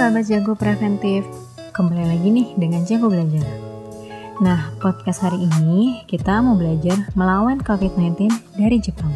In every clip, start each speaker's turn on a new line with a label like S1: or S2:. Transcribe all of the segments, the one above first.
S1: sahabat jago preventif, kembali lagi nih dengan jago belajar. Nah, podcast hari ini kita mau belajar melawan COVID-19 dari Jepang.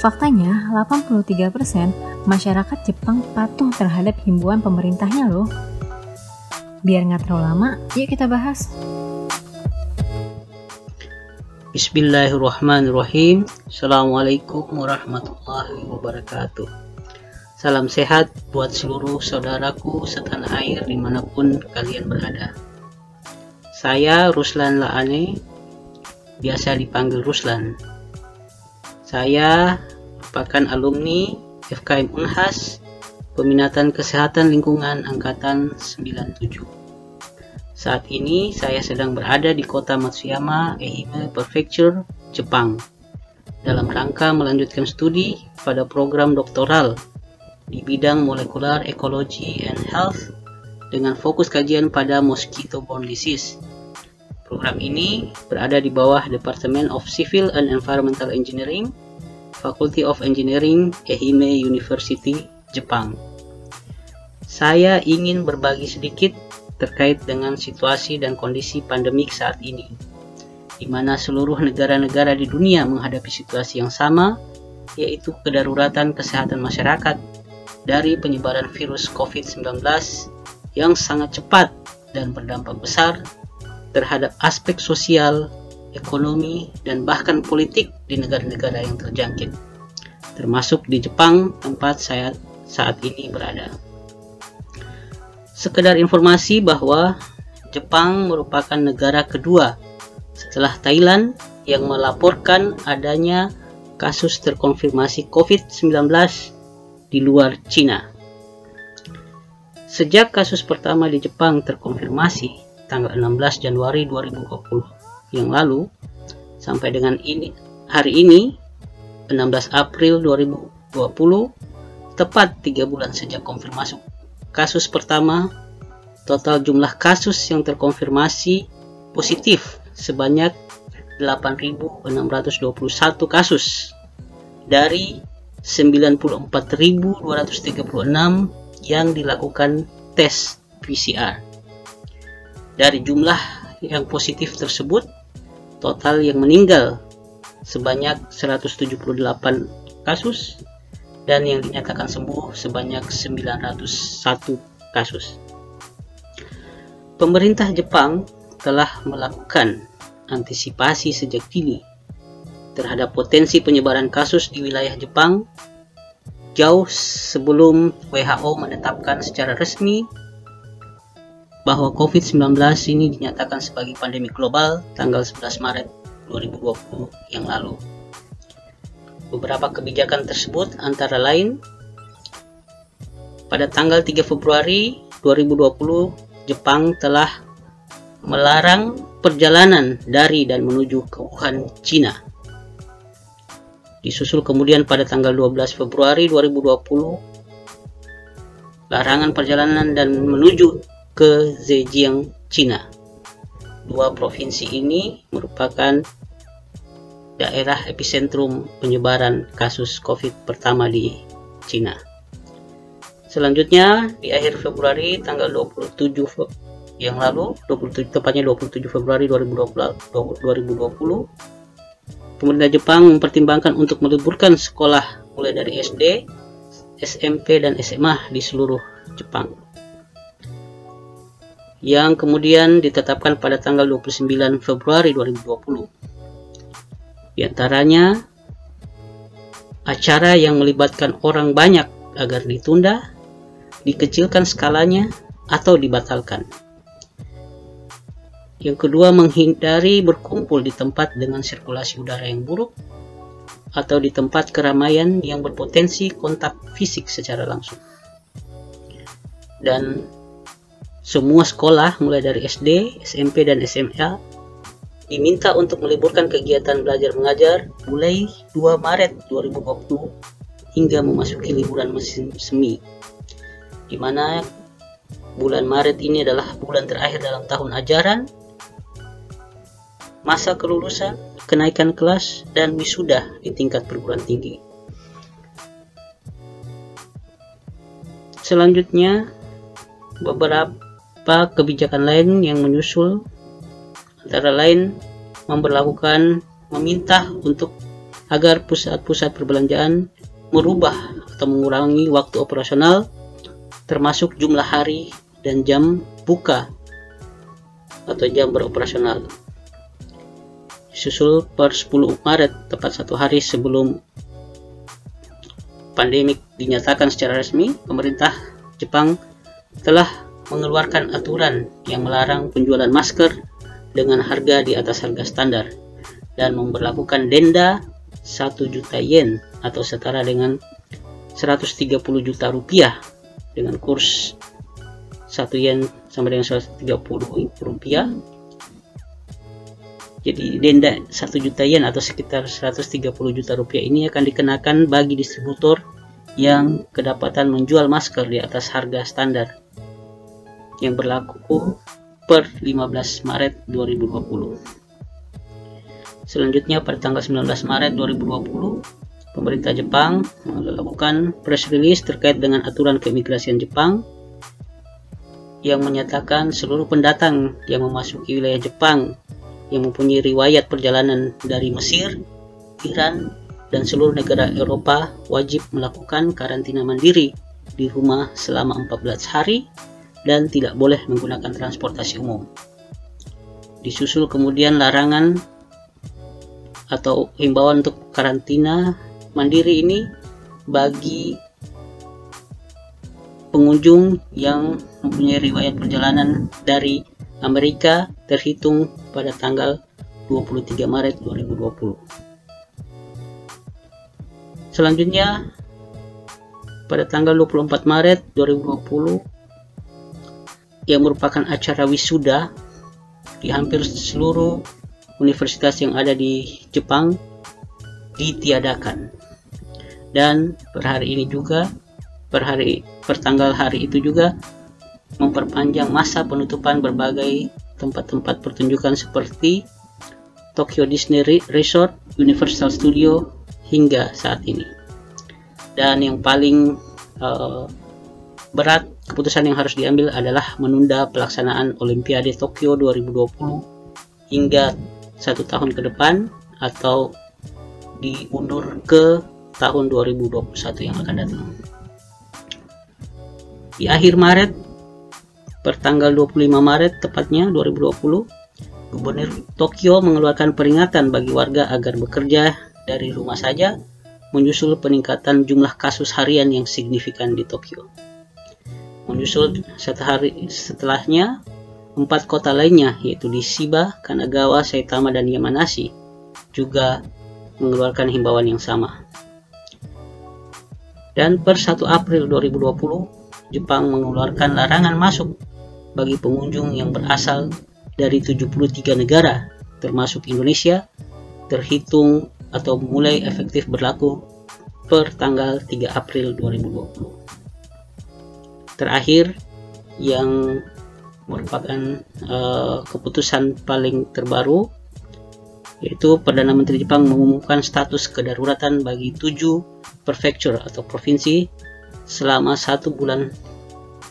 S1: Faktanya, 83% masyarakat Jepang patuh terhadap himbauan pemerintahnya loh. Biar nggak terlalu lama, yuk kita bahas.
S2: Bismillahirrahmanirrahim Assalamualaikum warahmatullahi wabarakatuh Salam sehat buat seluruh saudaraku setanah air di mana pun kalian berada. Saya Ruslan Laane, biasa dipanggil Ruslan. Saya merupakan alumni FKM Unhas, Peminatan Kesehatan Lingkungan Angkatan 97. Saat ini saya sedang berada di kota Matsuyama, Ehime Prefecture, Jepang, dalam rangka melanjutkan studi pada program doktoral di bidang Molecular Ecology and Health dengan fokus kajian pada mosquito-borne disease. Program ini berada di bawah Department of Civil and Environmental Engineering, Faculty of Engineering, Ehime University, Jepang. Saya ingin berbagi sedikit terkait dengan situasi dan kondisi pandemik saat ini, di mana seluruh negara-negara di dunia menghadapi situasi yang sama, yaitu kedaruratan kesehatan masyarakat dari penyebaran virus COVID-19 yang sangat cepat dan berdampak besar terhadap aspek sosial, ekonomi, dan bahkan politik di negara-negara yang terjangkit, termasuk di Jepang tempat saya saat ini berada. Sekedar informasi bahwa Jepang merupakan negara kedua setelah Thailand yang melaporkan adanya kasus terkonfirmasi COVID-19 di luar Cina. Sejak kasus pertama di Jepang terkonfirmasi tanggal 16 Januari 2020 yang lalu sampai dengan ini hari ini 16 April 2020 tepat 3 bulan sejak konfirmasi kasus pertama total jumlah kasus yang terkonfirmasi positif sebanyak 8.621 kasus dari 94.236 yang dilakukan tes PCR. Dari jumlah yang positif tersebut, total yang meninggal sebanyak 178 kasus dan yang dinyatakan sembuh sebanyak 901 kasus. Pemerintah Jepang telah melakukan antisipasi sejak dini terhadap potensi penyebaran kasus di wilayah Jepang jauh sebelum WHO menetapkan secara resmi bahwa COVID-19 ini dinyatakan sebagai pandemi global tanggal 11 Maret 2020 yang lalu. Beberapa kebijakan tersebut antara lain pada tanggal 3 Februari 2020 Jepang telah melarang perjalanan dari dan menuju ke Wuhan, Cina Disusul kemudian pada tanggal 12 Februari 2020 larangan perjalanan dan menuju ke Zhejiang, Cina. Dua provinsi ini merupakan daerah epicentrum penyebaran kasus COVID pertama di Cina. Selanjutnya di akhir Februari tanggal 27 yang lalu 27 tepatnya 27 Februari 2020, 2020 pemerintah Jepang mempertimbangkan untuk meliburkan sekolah mulai dari SD, SMP, dan SMA di seluruh Jepang. Yang kemudian ditetapkan pada tanggal 29 Februari 2020. Di antaranya, acara yang melibatkan orang banyak agar ditunda, dikecilkan skalanya, atau dibatalkan. Yang kedua, menghindari berkumpul di tempat dengan sirkulasi udara yang buruk atau di tempat keramaian yang berpotensi kontak fisik secara langsung. Dan semua sekolah mulai dari SD, SMP, dan SMA diminta untuk meliburkan kegiatan belajar mengajar mulai 2 Maret 2020 hingga memasuki liburan musim semi di mana bulan Maret ini adalah bulan terakhir dalam tahun ajaran masa kelulusan, kenaikan kelas, dan wisuda di tingkat perguruan tinggi. Selanjutnya, beberapa kebijakan lain yang menyusul antara lain memperlakukan meminta untuk agar pusat-pusat perbelanjaan merubah atau mengurangi waktu operasional termasuk jumlah hari dan jam buka atau jam beroperasional. Susul per 10 Maret tepat satu hari sebelum pandemik dinyatakan secara resmi, pemerintah Jepang telah mengeluarkan aturan yang melarang penjualan masker dengan harga di atas harga standar dan memperlakukan denda 1 juta yen atau setara dengan 130 juta rupiah dengan kurs 1 yen sama dengan 130 rupiah jadi denda 1 juta yen atau sekitar 130 juta rupiah ini akan dikenakan bagi distributor yang kedapatan menjual masker di atas harga standar yang berlaku per 15 Maret 2020. Selanjutnya pada tanggal 19 Maret 2020, pemerintah Jepang melakukan press release terkait dengan aturan keimigrasian Jepang yang menyatakan seluruh pendatang yang memasuki wilayah Jepang yang mempunyai riwayat perjalanan dari Mesir, Iran, dan seluruh negara Eropa wajib melakukan karantina mandiri di rumah selama 14 hari dan tidak boleh menggunakan transportasi umum. Disusul kemudian larangan atau himbauan untuk karantina mandiri ini bagi pengunjung yang mempunyai riwayat perjalanan dari Amerika terhitung pada tanggal 23 Maret 2020. Selanjutnya pada tanggal 24 Maret 2020 yang merupakan acara wisuda di hampir seluruh universitas yang ada di Jepang ditiadakan. Dan per hari ini juga per hari per tanggal hari itu juga memperpanjang masa penutupan berbagai tempat-tempat pertunjukan seperti Tokyo Disney Resort, Universal Studio hingga saat ini. Dan yang paling uh, berat keputusan yang harus diambil adalah menunda pelaksanaan Olimpiade Tokyo 2020 hingga satu tahun ke depan atau diundur ke tahun 2021 yang akan datang. Di akhir Maret Pertanggal 25 Maret tepatnya 2020, Gubernur Tokyo mengeluarkan peringatan bagi warga agar bekerja dari rumah saja menyusul peningkatan jumlah kasus harian yang signifikan di Tokyo. Menyusul satu hari setelahnya, empat kota lainnya yaitu di Shiba, Kanagawa, Saitama, dan Yamanashi juga mengeluarkan himbauan yang sama. Dan per 1 April 2020, Jepang mengeluarkan larangan masuk bagi pengunjung yang berasal dari 73 negara termasuk Indonesia terhitung atau mulai efektif berlaku per tanggal 3 April 2020. Terakhir yang merupakan uh, keputusan paling terbaru yaitu Perdana Menteri Jepang mengumumkan status kedaruratan bagi tujuh prefecture atau provinsi selama satu bulan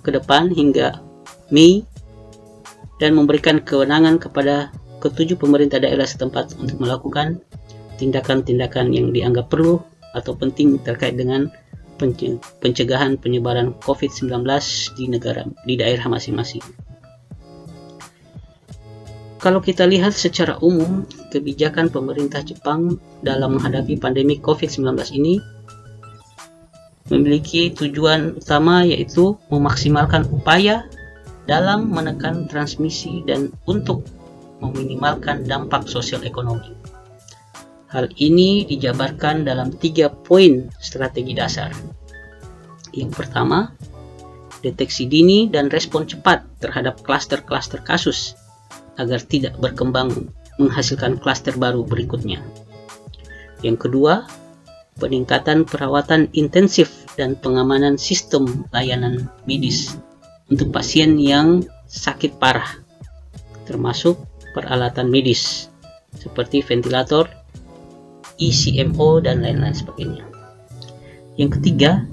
S2: ke depan hingga Mei dan memberikan kewenangan kepada ketujuh pemerintah daerah setempat untuk melakukan tindakan-tindakan yang dianggap perlu atau penting terkait dengan pencegahan penyebaran COVID-19 di negara di daerah masing-masing. Kalau kita lihat secara umum, kebijakan pemerintah Jepang dalam menghadapi pandemi COVID-19 ini memiliki tujuan utama yaitu memaksimalkan upaya dalam menekan transmisi dan untuk meminimalkan dampak sosial ekonomi. Hal ini dijabarkan dalam tiga poin strategi dasar. Yang pertama, deteksi dini dan respon cepat terhadap klaster-klaster kasus agar tidak berkembang menghasilkan klaster baru berikutnya. Yang kedua, peningkatan perawatan intensif dan pengamanan sistem layanan medis untuk pasien yang sakit parah, termasuk peralatan medis seperti ventilator, ECMO, dan lain-lain sebagainya. Yang ketiga,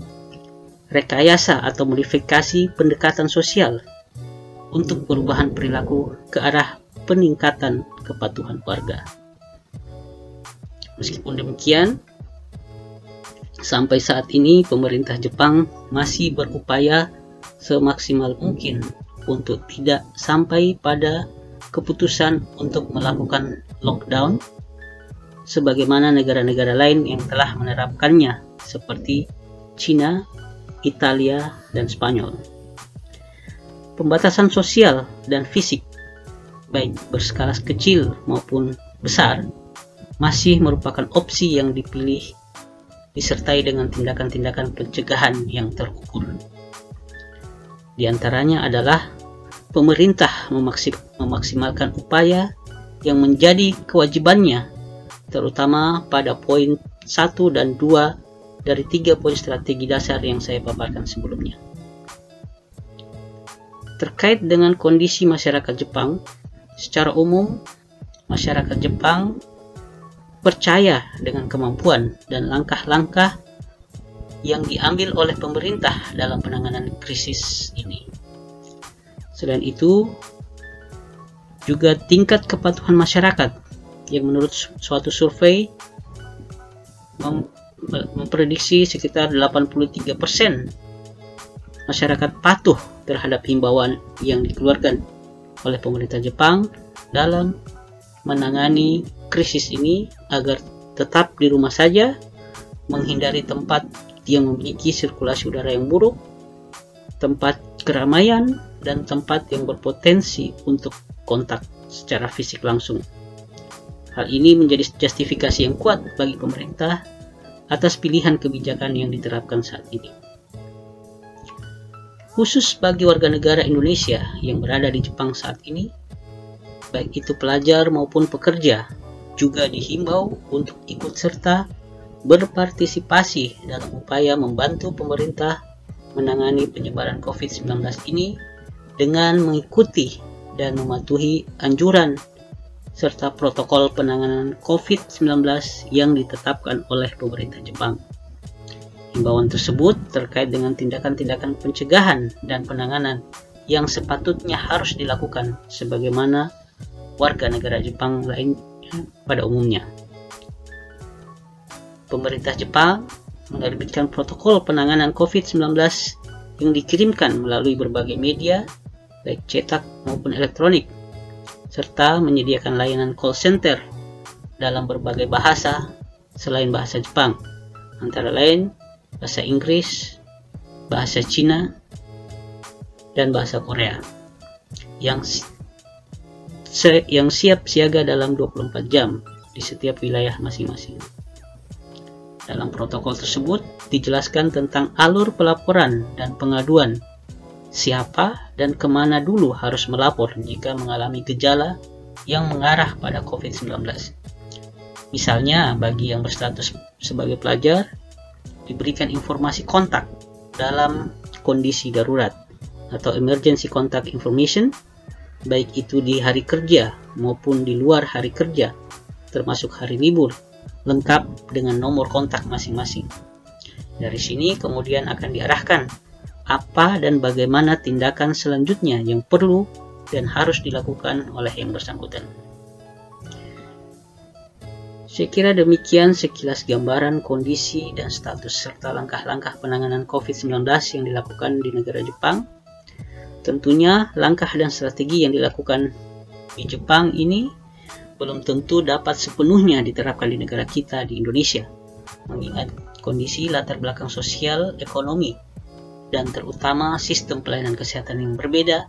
S2: rekayasa atau modifikasi pendekatan sosial untuk perubahan perilaku ke arah peningkatan kepatuhan warga. Meskipun demikian, sampai saat ini pemerintah Jepang masih berupaya semaksimal mungkin untuk tidak sampai pada keputusan untuk melakukan lockdown sebagaimana negara-negara lain yang telah menerapkannya seperti China, Italia, dan Spanyol. Pembatasan sosial dan fisik, baik berskala kecil maupun besar, masih merupakan opsi yang dipilih disertai dengan tindakan-tindakan pencegahan yang terukur. Di antaranya adalah pemerintah memaksimalkan upaya yang menjadi kewajibannya terutama pada poin 1 dan 2 dari tiga poin strategi dasar yang saya paparkan sebelumnya. Terkait dengan kondisi masyarakat Jepang, secara umum masyarakat Jepang percaya dengan kemampuan dan langkah-langkah yang diambil oleh pemerintah dalam penanganan krisis ini. Selain itu, juga tingkat kepatuhan masyarakat yang menurut suatu survei mem memprediksi sekitar 83% masyarakat patuh terhadap himbauan yang dikeluarkan oleh pemerintah Jepang dalam menangani krisis ini agar tetap di rumah saja, menghindari tempat yang memiliki sirkulasi udara yang buruk, tempat keramaian, dan tempat yang berpotensi untuk kontak secara fisik langsung. Hal ini menjadi justifikasi yang kuat bagi pemerintah atas pilihan kebijakan yang diterapkan saat ini. Khusus bagi warga negara Indonesia yang berada di Jepang saat ini, baik itu pelajar maupun pekerja, juga dihimbau untuk ikut serta berpartisipasi dalam upaya membantu pemerintah menangani penyebaran COVID-19 ini dengan mengikuti dan mematuhi anjuran serta protokol penanganan COVID-19 yang ditetapkan oleh pemerintah Jepang. Himbauan tersebut terkait dengan tindakan-tindakan pencegahan dan penanganan yang sepatutnya harus dilakukan sebagaimana warga negara Jepang lain pada umumnya. Pemerintah Jepang menerbitkan protokol penanganan COVID-19 yang dikirimkan melalui berbagai media, baik cetak maupun elektronik, serta menyediakan layanan call center dalam berbagai bahasa selain bahasa Jepang, antara lain bahasa Inggris, bahasa Cina, dan bahasa Korea yang yang siap siaga dalam 24 jam di setiap wilayah masing-masing. Dalam protokol tersebut dijelaskan tentang alur pelaporan dan pengaduan siapa dan ke mana dulu harus melapor jika mengalami gejala yang mengarah pada COVID-19. Misalnya, bagi yang berstatus sebagai pelajar, diberikan informasi kontak dalam kondisi darurat atau emergency contact information, baik itu di hari kerja maupun di luar hari kerja, termasuk hari libur, lengkap dengan nomor kontak masing-masing. Dari sini kemudian akan diarahkan apa dan bagaimana tindakan selanjutnya yang perlu dan harus dilakukan oleh yang bersangkutan. Saya kira demikian sekilas gambaran kondisi dan status serta langkah-langkah penanganan COVID-19 yang dilakukan di negara Jepang. Tentunya langkah dan strategi yang dilakukan di Jepang ini belum tentu dapat sepenuhnya diterapkan di negara kita di Indonesia, mengingat kondisi latar belakang sosial, ekonomi, dan terutama sistem pelayanan kesehatan yang berbeda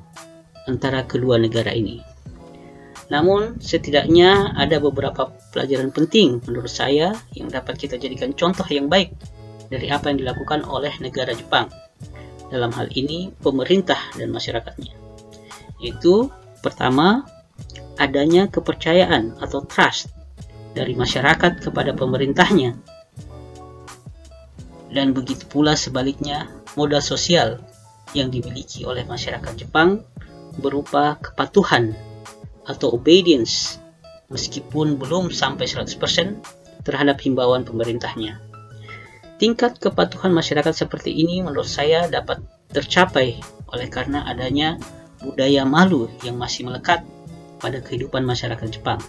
S2: antara kedua negara ini. Namun, setidaknya ada beberapa pelajaran penting menurut saya yang dapat kita jadikan contoh yang baik dari apa yang dilakukan oleh negara Jepang. Dalam hal ini, pemerintah dan masyarakatnya. Yaitu, pertama, adanya kepercayaan atau trust dari masyarakat kepada pemerintahnya. Dan begitu pula sebaliknya modal sosial yang dimiliki oleh masyarakat Jepang berupa kepatuhan atau obedience meskipun belum sampai 100% terhadap himbauan pemerintahnya. Tingkat kepatuhan masyarakat seperti ini menurut saya dapat tercapai oleh karena adanya budaya malu yang masih melekat pada kehidupan masyarakat Jepang.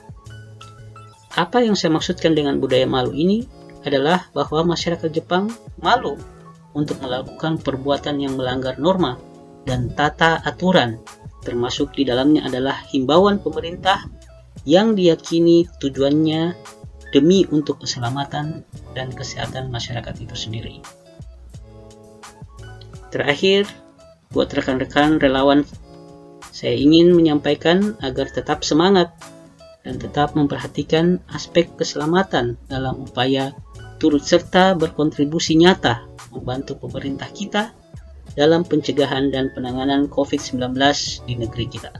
S2: Apa yang saya maksudkan dengan budaya malu ini adalah bahwa masyarakat Jepang malu untuk melakukan perbuatan yang melanggar norma dan tata aturan, termasuk di dalamnya adalah himbauan pemerintah yang diyakini tujuannya demi untuk keselamatan dan kesehatan masyarakat itu sendiri. Terakhir, buat rekan-rekan relawan, saya ingin menyampaikan agar tetap semangat dan tetap memperhatikan aspek keselamatan dalam upaya turut serta berkontribusi nyata membantu pemerintah kita dalam pencegahan dan penanganan COVID-19 di negeri kita.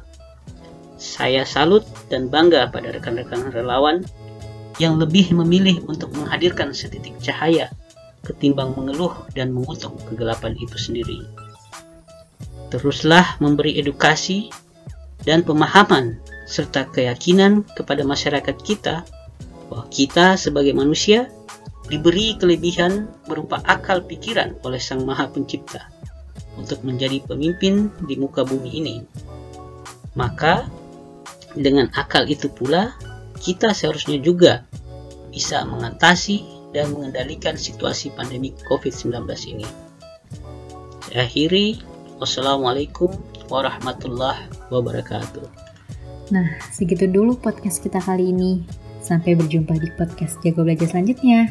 S2: Saya salut dan bangga pada rekan-rekan relawan yang lebih memilih untuk menghadirkan setitik cahaya ketimbang mengeluh dan mengutuk kegelapan itu sendiri. Teruslah memberi edukasi dan pemahaman serta keyakinan kepada masyarakat kita bahwa kita sebagai manusia diberi kelebihan berupa akal pikiran oleh Sang Maha Pencipta untuk menjadi pemimpin di muka bumi ini. Maka dengan akal itu pula kita seharusnya juga bisa mengatasi dan mengendalikan situasi pandemi COVID-19 ini. Saya akhiri, wassalamualaikum warahmatullahi wabarakatuh.
S1: Nah, segitu dulu podcast kita kali ini. Sampai berjumpa di podcast Jago Belajar selanjutnya.